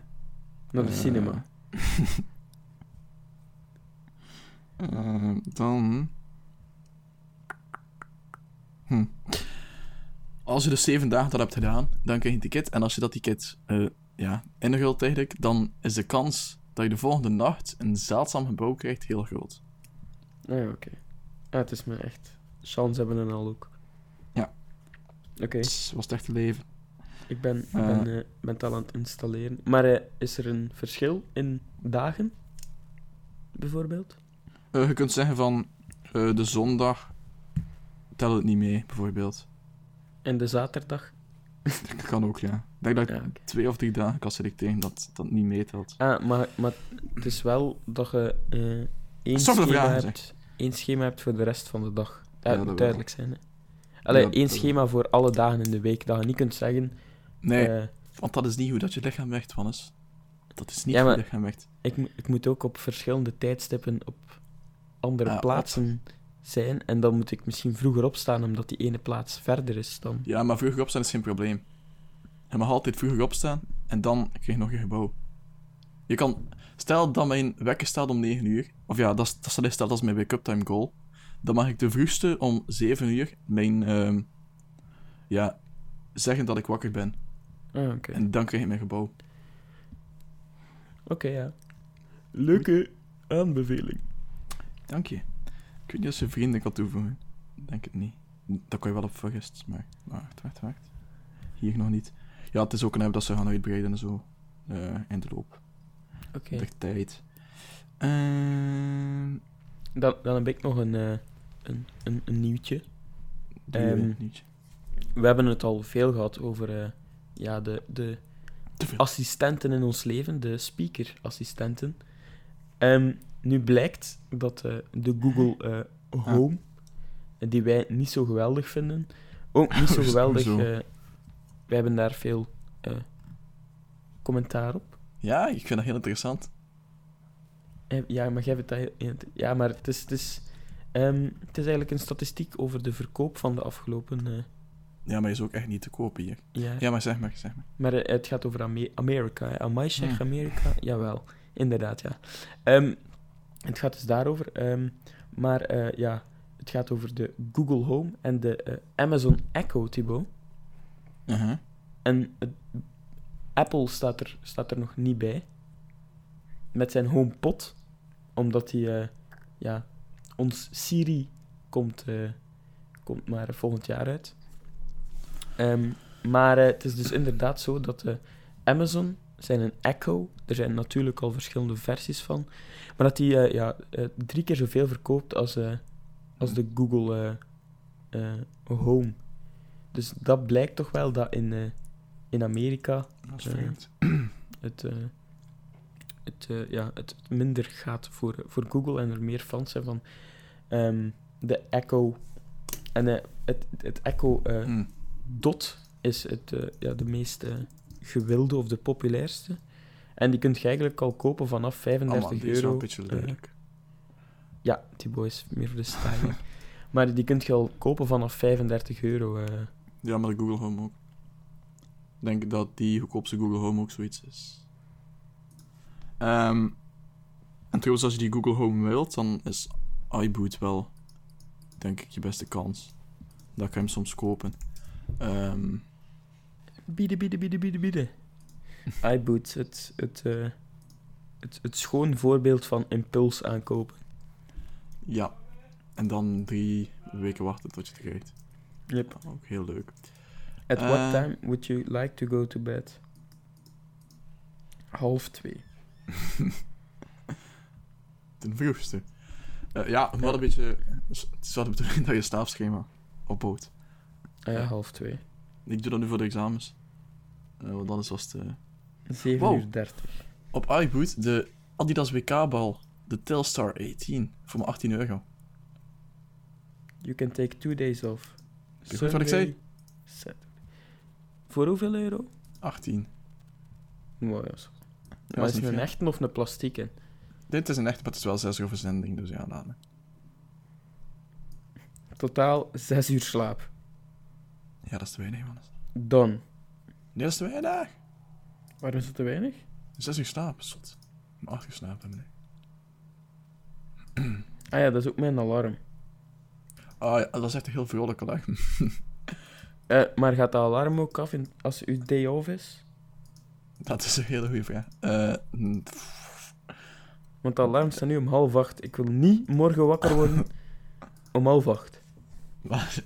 Naar de eh, cinema. eh, dan... Hm. Als je dus zeven dagen dat hebt gedaan, dan krijg je een ticket. En als je dat ticket eh ja, inruilt eigenlijk, dan is de kans dat je de volgende nacht een zeldzaam gebouw krijgt heel groot. Ah, ja, oké. Ja, het is me echt... Chance hebben en al ook. Ja. Oké, Het was het echte leven. Ik ben, ik Eh. ben, eh, ben het al aan het installeren. Maar eh, is er een verschil in dagen? Bijvoorbeeld? Eh, je kunt zeggen van eh, de zondag tel het niet mee, bijvoorbeeld. En de zaterdag? [LAUGHS] Dat kan ook, ja. Ik denk dat ik Ja, oké. twee of drie dagen kan selecteren dat dat niet meetelt. Ah, maar, maar het is wel dat je eh één, schema vragen, hebt, één schema hebt voor de rest van de dag. Dat Ja, dat moet wel. duidelijk zijn. Hè. Allee, Ja, één schema voor alle dagen in de week. Dat je niet kunt zeggen... Nee, eh, want dat is niet hoe dat je lichaam werkt, Wannes. Dat is niet Ja, hoe je lichaam werkt. ik, ik moet ook op verschillende tijdstippen op andere Ah, op. plaatsen zijn. En dan moet ik misschien vroeger opstaan, omdat die ene plaats verder is dan... Ja, maar vroeger opstaan is geen probleem. Je mag altijd vroeger opstaan en dan krijg je nog je gebouw. Je kan... Stel dat mijn wekker staat om 9 uur, of ja, dat, is- dat staat stel dat is mijn wake-up time goal, dan mag ik de vroegste om 7 uur mijn... ehm, ja, zeggen dat ik wakker ben. Ah, oké. En dan krijg ik mijn gebouw. Oké, ja. Leuke aanbeveling. Dank je. Ik weet niet of je vrienden kan toevoegen. Denk het niet. Dat kan je wel op vergist, maar... Wacht, wacht, wacht. Hier nog niet. Ja, het is ook een app dat ze gaan uitbreiden en zo. eh, in de loop Oké. der tijd. Ehm Dan, dan heb ik nog een, eh, een, een, een nieuwtje. doe je Ehm, niet. We hebben het al veel gehad over eh, ja, de, de assistenten in ons leven, de speaker-assistenten. Ehm, nu blijkt dat eh, de Google eh, Home, die wij niet zo geweldig vinden, ook niet zo [LAUGHS] geweldig. Eh wij hebben daar veel eh, commentaar op. Ja, ik vind dat heel interessant. Eh, Ja, maar jij dat Ja, maar het is, het, is, ehm, het is eigenlijk een statistiek over de verkoop van de afgelopen eh, Ja, maar is ook echt niet te kopen hier. jaar. Ja, maar zeg maar, zeg maar. Maar eh, het gaat over Ame- Amerika. Hè. Amai, zeg Hmm. Amerika? Jawel, inderdaad, ja. Ehm, het gaat dus daarover. ehm, maar eh, ja, het gaat over de Google Home en de eh, Amazon Echo, Thibaut. Uh-huh. En Apple staat er, staat er nog niet bij. Met zijn HomePod. Omdat hij, ja, ons Siri komt, komt maar volgend jaar uit. Ehm, maar eh, het is dus inderdaad zo dat eh, Amazon zijn een Echo, er zijn natuurlijk al verschillende versies van, maar dat die eh, ja, drie keer zoveel verkoopt als, als de Google Home. Dus dat blijkt toch wel dat in, in Amerika [CLEARS THROAT] het, het, ja, het minder gaat voor, voor Google en er meer fans zijn van ehm, de Echo. En het, het Echo eh, Hm. Dot is het, eh, ja, de meest eh, gewilde of de populairste. En die kun je eigenlijk al kopen vanaf Oh 35 man, die is wel euro. een beetje eh, lelijk. ja, Thibaut is meer voor de styling. [LAUGHS] maar die kun je al kopen vanaf 35 euro. Ja, maar de Google Home ook. Ik denk dat die goedkoopste Google Home ook zoiets is. Ehm, en trouwens, als je die Google Home wilt, dan is iBoot wel, denk ik, je beste kans. Dat kan je hem soms kopen. Ehm, Bieden, bieden, bieden, bieden, bieden. iBoot, het, het, eh, het, het schoon voorbeeld van impuls aankopen. Ja. En dan drie weken wachten tot je het krijgt. Yep. Ook heel leuk. At Eh. what time would you like to go to bed? Half twee. [LAUGHS] Ten vroegste. Eh, ja, hadden een beetje... Het is wel de bedoeling dat je slaapschema opbouwt. Ah ja, Ja. half twee. Ik doe dat nu voor de examens. Eh, want anders was het... eh, 7 Wow. uur 30. Op iBoot, de Adidas WK-bal, de Telstar 18, voor maar 18 euro. You can take two days off. je goed wat ik zei? Saturday. Voor hoeveel euro? 18. Wow, ja, maar dat is is het een veel. echte of een plastieke? Dit is een echt, maar het is wel 6 euro verzending, dus ja, laat me. Totaal 6 uur slaap. Ja, dat is te weinig, man. Done. Nee, dat is te weinig. Waarom is het te weinig? 6 uur slaap, zot. Maar 8 uur slaap hebben. Ah ja, dat is ook mijn alarm. Ah ja, dat is echt een heel vrolijk alarm. [LAUGHS] Eh, maar gaat de alarm ook af in, als uw day off is? dat is een hele goede vraag. Eh, Want de alarm staat nu om half acht. Ik wil niet morgen wakker worden [LAUGHS] om half acht. maar,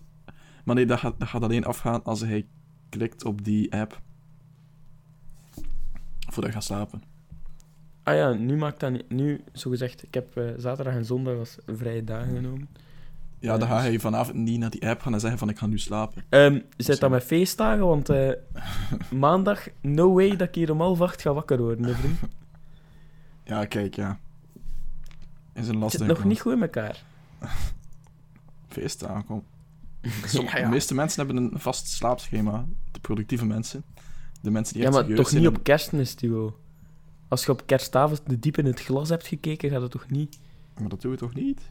maar nee, dat gaat, dat gaat alleen afgaan als hij klikt op die app. Voordat je gaat slapen. Ah ja, nu maakt dat niet... Nu, zogezegd, ik heb eh, zaterdag en zondag als vrije dagen genomen. Ja, dan Ja, ga dus- je vanavond niet naar die app gaan en zeggen van ik ga nu slapen. Ehm zit dat met feestdagen? Want eh, [LAUGHS] maandag, no way dat ik hier om half acht ga wakker worden, hè, vriend. [LAUGHS] Ja, kijk, ja. Is een Het lastig. zit nog niet goed in elkaar. [LAUGHS] Feest aankom. [LAUGHS] Ja. De meeste mensen hebben een vast slaapschema. De productieve mensen. De mensen die Ja, maar toch niet op kerstmis, Tio. Als je op kerstavond de diep in het glas hebt gekeken, gaat dat toch niet? Maar dat doen we toch niet?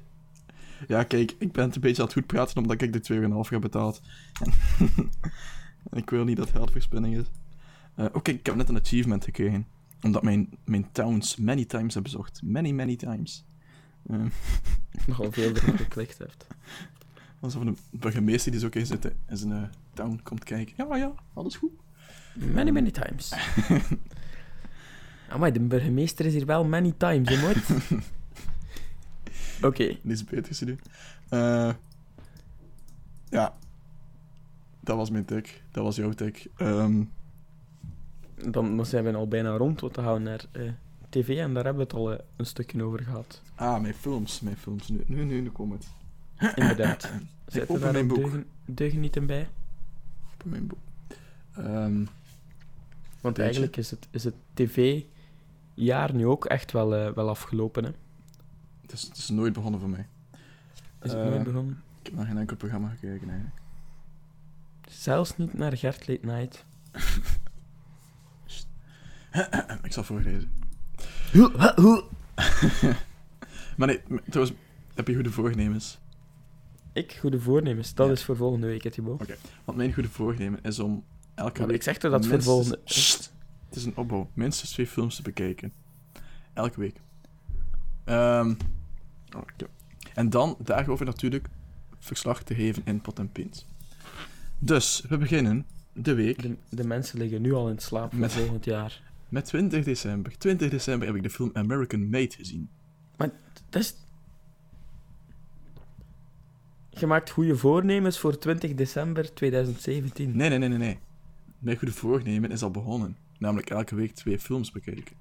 Ja, kijk, ik ben het een beetje aan het goed praten omdat ik de 2,5 heb betaald. En [LAUGHS] ik wil niet dat het geldverspilling is. Eh, Oké, ik heb net een achievement gekregen. Omdat mijn, mijn towns many times heb bezocht. Many, many times. Eh, [LAUGHS] Nogal veel erop geklikt hebt. Alsof een burgemeester die zo eens zitten in zijn eh, town komt kijken. Ja, ja, alles goed. Many, many times. Amai, de burgemeester is hier wel many times, hè, maat? [LAUGHS] Oké. Dit is beter te doen. Eh, ja. Dat was mijn tik. Dat was jouw tik. Ehm, Dan, zijn we al bijna rond, want dan gaan we naar eh, tv en daar hebben we het al een stukje over gehad. ah, mijn films. Mijn films. Nu, nu, nu, nu komt het. Inderdaad. [CLEARS THROAT] Open daar mijn ook boek. deugen, deugenieten bij? Op mijn boek. Ehm, Want eigenlijk is het, is het tv-jaar nu ook echt wel, eh, wel afgelopen, hè? het, is, het is nooit begonnen voor mij. Is het Eh, nooit begonnen? Ik heb naar geen enkel programma gekeken eigenlijk. Zelfs niet naar Gert Late Night. [LAUGHS] [CLEARS THROAT] ik zal voorlezen. [LAUGHS] Maar nee, trouwens, heb je goede voornemens? Ik, goede voornemens. Dat Ja. is voor volgende week, hè, Thibaut. Want mijn goede voornemen is om elke Maar week... ik zeg toch dat het voor volgende... Sst. Het is een opbouw. Minstens twee films te bekijken. Elke week. Oké. En dan daarover natuurlijk verslag te geven in pot en pint. Dus, we beginnen de week De, de mensen liggen nu al in slaap Met- volgend jaar. met 20 december. 20 december heb ik de film American Made gezien. Dat is... Je maakt goede voornemens voor 20 december 2017. Nee, nee, nee, nee, nee. Mijn goede voornemen is al begonnen. Namelijk elke week twee films bekijken.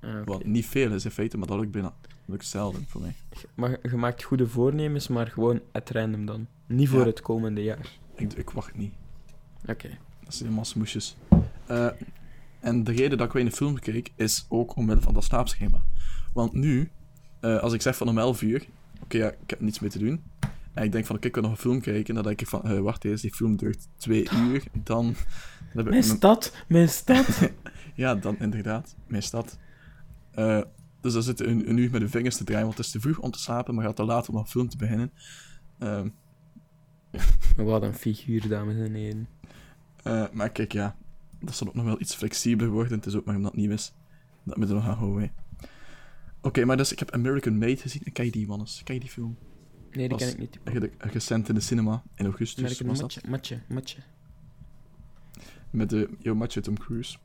Ah. Wat niet veel is in feite, maar dat lukt bijna lukt zelden voor mij. Maar je maakt goede voornemens, maar gewoon at random dan. Niet voor Ja. het komende jaar. Ik, ik wacht niet. Oké. Dat zijn helemaal smoesjes. Eh, en de reden dat ik weer een film keek, is ook omwille van dat slaapschema. Want nu, eh, als ik zeg van om 11 uur, oké, ja, ik heb niets meer te doen. En ik denk van, oké, ik wil nog een film kijken. Dan denk ik van, eh, wacht eens, die film duurt twee [LAUGHS] uur. Dan, dan heb ik Mijn een- stad, mijn stad. [LAUGHS] Ja, dan inderdaad, mijn stad. Eh, dus dan zitten een, een uur met de vingers te draaien, want het is te vroeg om te slapen, maar gaat te laat om een film te beginnen. Ehm, [LAUGHS] Wat een figuur, dames en heren. eh, maar kijk, ja, dat zal ook nog wel iets flexibeler worden. Het is ook maar omdat het nieuw is. Dat moet er nog aan houden. Oké, maar dus ik heb American Made gezien. En je die, Wannes? Je die film? Nee, die ken ik niet. Ge- Recent in de cinema, in augustus Merk matje, matje, matje. Met de Yo Macho Tom Cruise.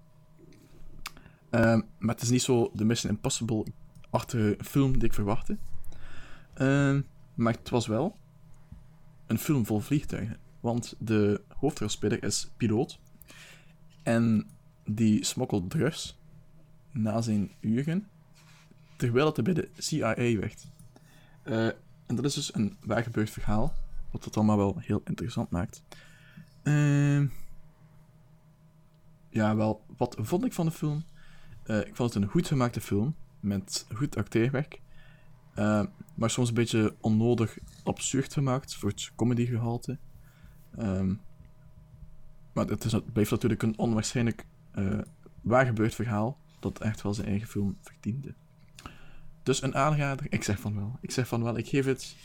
Ehm, maar het is niet zo de Mission Impossible-achtige film die ik verwachtte. Ehm, Maar het was wel een film vol vliegtuigen. Want de hoofdrolspeler is piloot. En die smokkelt drugs na zijn uren, terwijl hij bij de CIA werkt. Eh, en dat is dus een waargebeurd verhaal, wat het allemaal wel heel interessant maakt. Ehm, ja, wel, wat vond ik van de film? Eh, ik vond het een goed gemaakte film, met goed acteerwerk. Eh, maar soms een beetje onnodig absurd gemaakt voor het comedygehalte. Ehm maar het, is, het blijft natuurlijk een onwaarschijnlijk eh waargebeurd verhaal, dat echt wel zijn eigen film verdiende. Dus een aanrader, ik zeg van wel. Ik zeg van wel, ik geef het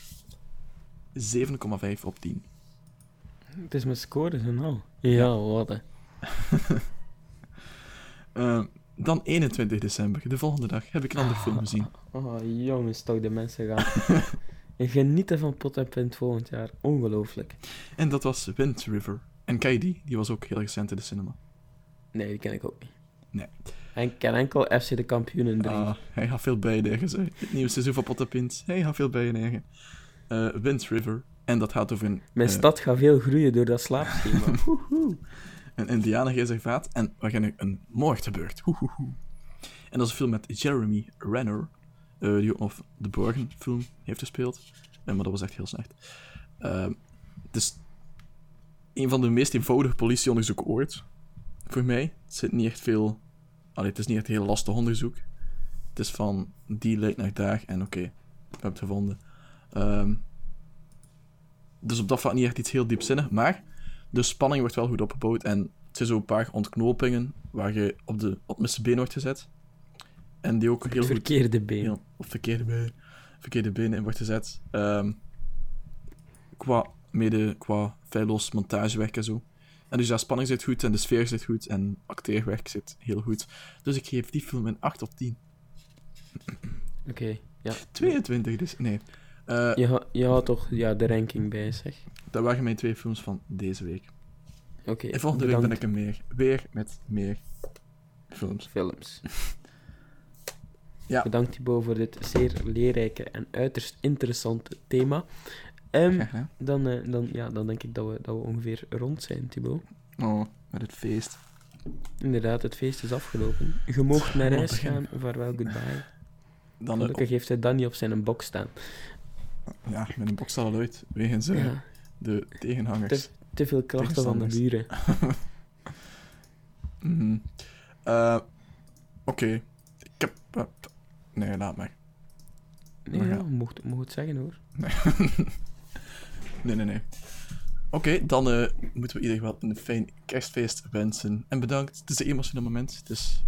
7,5 op 10. Het is mijn score en al. Ja, wat hè. [LAUGHS] Eh, dan 21 december, de volgende dag, heb ik een andere film gezien. Oh, jongens, toch de mensen gaan. [LAUGHS] en genieten van Pot en Pint volgend jaar. Ongelooflijk. En dat was Wind River. En je die? Die was ook heel recent in de cinema. Nee, die ken ik ook niet. Nee. En ik ken enkel FC de kampioenen 3. Ah, hij gaat veel bijnegen, zeg. Het nieuwe seizoen van Pot en Pint. Hij gaat veel bijnegen. Eh Wind River. En dat gaat over een, Mijn eh, stad gaat veel groeien door dat slaapschema. [LAUGHS] een indianenreservaat en waarin een moord gebeurt. Hoehoehoe. En dat is een film met Jeremy Renner, eh, die nog de Borgen film heeft gespeeld. Eh, maar dat was echt heel slecht. Eh, het is een van de meest eenvoudige politieonderzoeken ooit. Voor mij. Het zit niet echt veel... Allee, het is niet echt een heel lastig onderzoek. Het is van die leidt naar daar en oké, we hebben het gevonden. Ehm, dus op dat vlak niet echt iets heel diepzinnig, maar de spanning wordt wel goed opgebouwd en het zijn zo'n paar ontknopingen waar je op, de, op het been wordt gezet. En die ook heel goed verkeerde been. heel, op verkeerde, been, verkeerde benen in wordt gezet. Ehm, qua, mede qua feilloos montagewerk en zo. En dus ja, spanning zit goed en de sfeer zit goed en acteerwerk zit heel goed. Dus ik geef die film een 8 op 10. Oké, ja. 22 dus, nee. Eh, Je, ha- je had toch ja, de ranking bij, zeg. Dat waren mijn twee films van deze week. Oké, En volgende week ben ik er meer. Weer met meer films. films. Ja. Bedankt Thibaut voor dit zeer leerrijke en uiterst interessante thema. Ehm, gedaan. dan, eh, dan, ja, dan denk ik dat we, dat we ongeveer rond zijn, Thibaut. Oh, met het feest. Inderdaad, het feest is afgelopen. Je moogt [LAUGHS] naar huis begin. gaan. Vaarwel, goodbye. Dan, Gelukkig heeft hij dan niet op zijn box staan. ja, met een box al uit. Wegens eh, Ja, de tegenhangers. te veel klachten van de buren. [LAUGHS] Mhm. Eh, Oké. Ik heb... nee, laat maar. Nee, ja, ja. mocht, mocht het zeggen hoor. Nee, [LAUGHS] nee, nee. Oké, dan eh, moeten we iedereen wel een fijn kerstfeest wensen. En bedankt. Het is een emotioneel moment. Het is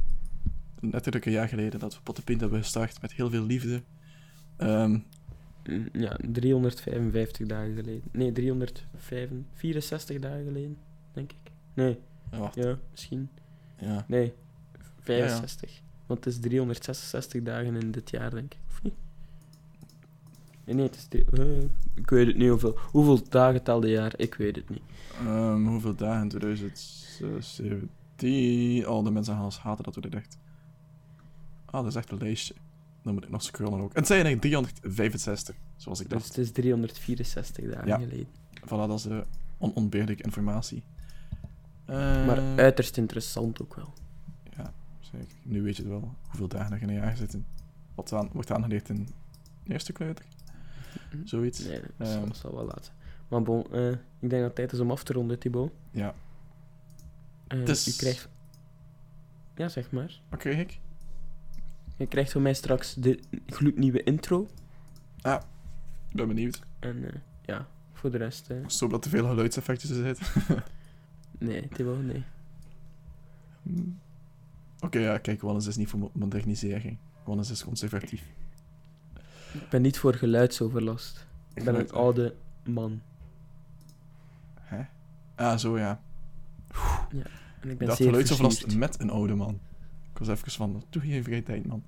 natuurlijk een jaar geleden dat we Pottenpint hebben gestart met heel veel liefde. Ehm, Mm, Ja, 355 dagen geleden. Nee, 364 dagen geleden, denk ik. Nee, ja, ja, misschien. Ja. Nee, 65. Want het is 366 dagen in dit jaar, denk ik. Nee, het is... eh, ik weet het niet hoeveel. Hoeveel dagen telde jaar? Ik weet het niet. Ehm, hoeveel dagen? 2017. Oh, de mensen gaan ons haten dat we dit echt. Ah, dat is echt een lijstje. Dan moet ik nog scrollen ook. En het zijn er 365, zoals ik Dus dacht. het is 364 dagen Ja. geleden. Voilà, dat is de onontbeerlijke informatie. Maar Eh, uiterst interessant ook wel. Ja, zeker. Nu weet je het wel, hoeveel dagen er in een jaar zitten. Wat aan, wordt aangeleerd in eerste kleuter. Zoiets. Nee, dat zal, Ehm. dat zal wel laten. Maar bon, eh, ik denk dat het tijd is om af te ronden, Thibaut. Ja. Eh, Dus- U krijgt... Ja, zeg maar. Wat kreeg ik? Je krijgt van mij straks de gloednieuwe intro. Ik ben benieuwd. En eh, ja, voor de rest... eh, Zo dat er veel geluidseffectjes in zitten. [LAUGHS] nee, Thibaut, nee. Hmm. Oké, ja, kijk, Wannes is niet voor mo- modernisering. Wannes is conservatief. Ik ben niet voor geluidsoverlast. Ik ben een oude man. Hè? Ah, zo ja. En ik ben dat geluidsoverlast versierd. met een oude man. Ik was even van, doe geen tijd, man.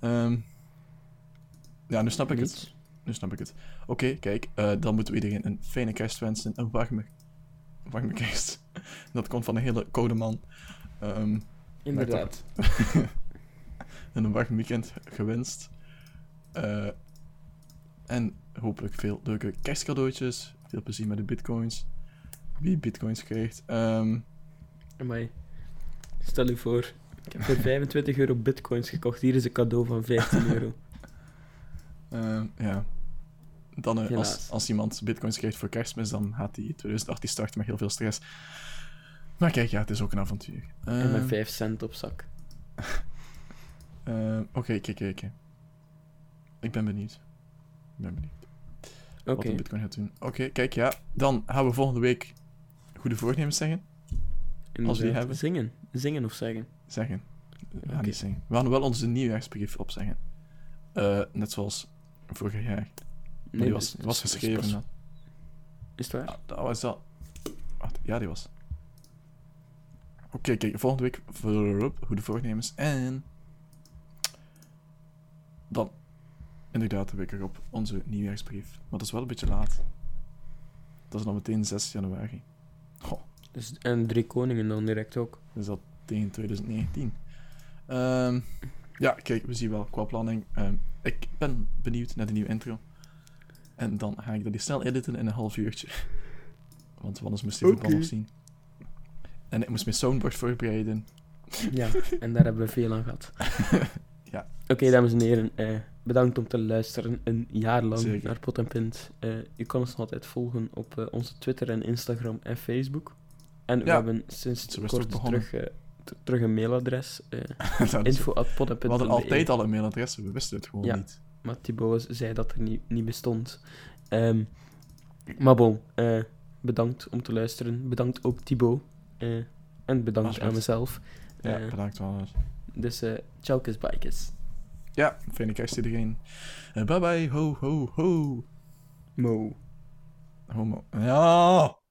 Ehm, ja, nu snap ik het. Nu snap ik het. Oké, kijk, eh, dan moeten we iedereen een fijne kerst wensen. Een warme, warme kerst. [LAUGHS] Dat komt van een hele koude man. Ehm, Inderdaad. en [LAUGHS] een warm weekend gewenst. Eh, en hopelijk veel leuke kerstcadeautjes. Veel plezier met de bitcoins. Wie bitcoins krijgt. Ehm, Amai. Stel je voor, ik heb voor [LAUGHS] 25 euro bitcoins gekocht. Hier is een cadeau van 15 euro. ehm, ja. Dan, eh, als, als iemand bitcoins krijgt voor kerstmis, dan gaat hij 2018 starten met heel veel stress. Maar kijk, ja, het is ook een avontuur. en Ehm, met 5 cent op zak. [LAUGHS] ehm, Oké, kijk. kijk. Ik ben benieuwd. Ik ben benieuwd. Oké. wat de Bitcoin gaat doen. Oké, kijk, ja. Dan gaan we volgende week goede voornemens zeggen. Inderdaad. als we die hebben. Zingen. Zingen of zeggen. Zeggen. We gaan niet zeggen. We gaan wel onze nieuwjaarsbrief opzeggen. Eh, net zoals vorig jaar. Maar Nee, die was, was is- dat is geschreven. pas- dat- Is het waar? Ah, dat was dat. Wacht, ja, die was. Oké, kijk, volgende week voor goede voornemens. En. Dan. Inderdaad, de week erop onze nieuwjaarsbrief. Maar dat is wel een beetje laat. Dat is dan meteen 6 januari. Goh, Dus, en Drie Koningen dan direct ook. dus dat tegen 2019. Ehm, ja, kijk, we zien wel qua planning. Ehm, ik ben benieuwd naar de nieuwe intro. En dan ga ik dat die snel editen in een half uurtje. Want anders moest Oké. nog zien. En ik moest mijn soundboard voorbereiden. Ja, en daar hebben we veel aan gehad. [LAUGHS] Ja. Oké, dames en heren. eh, bedankt om te luisteren een jaar lang Zeker. naar Pot en Pint. Eh, u kan ons nog altijd volgen op eh, onze Twitter en Instagram en Facebook. En we hebben sinds het kort terug, t- terug een mailadres. [LAUGHS] Dat is- info at we hadden altijd al een mailadres, we wisten het gewoon Ja. niet. Maar Thibaut zei dat er niet, niet bestond. Ehm, maar bon, bedankt om te luisteren. Bedankt ook Thibaut. en bedankt aan mezelf. Ja, bedankt wel. dus eh ciao, kiss. Ja, fijne kerst iedereen. Eh, bye bye, ho, ho, ho. Mo. Homo. Ja!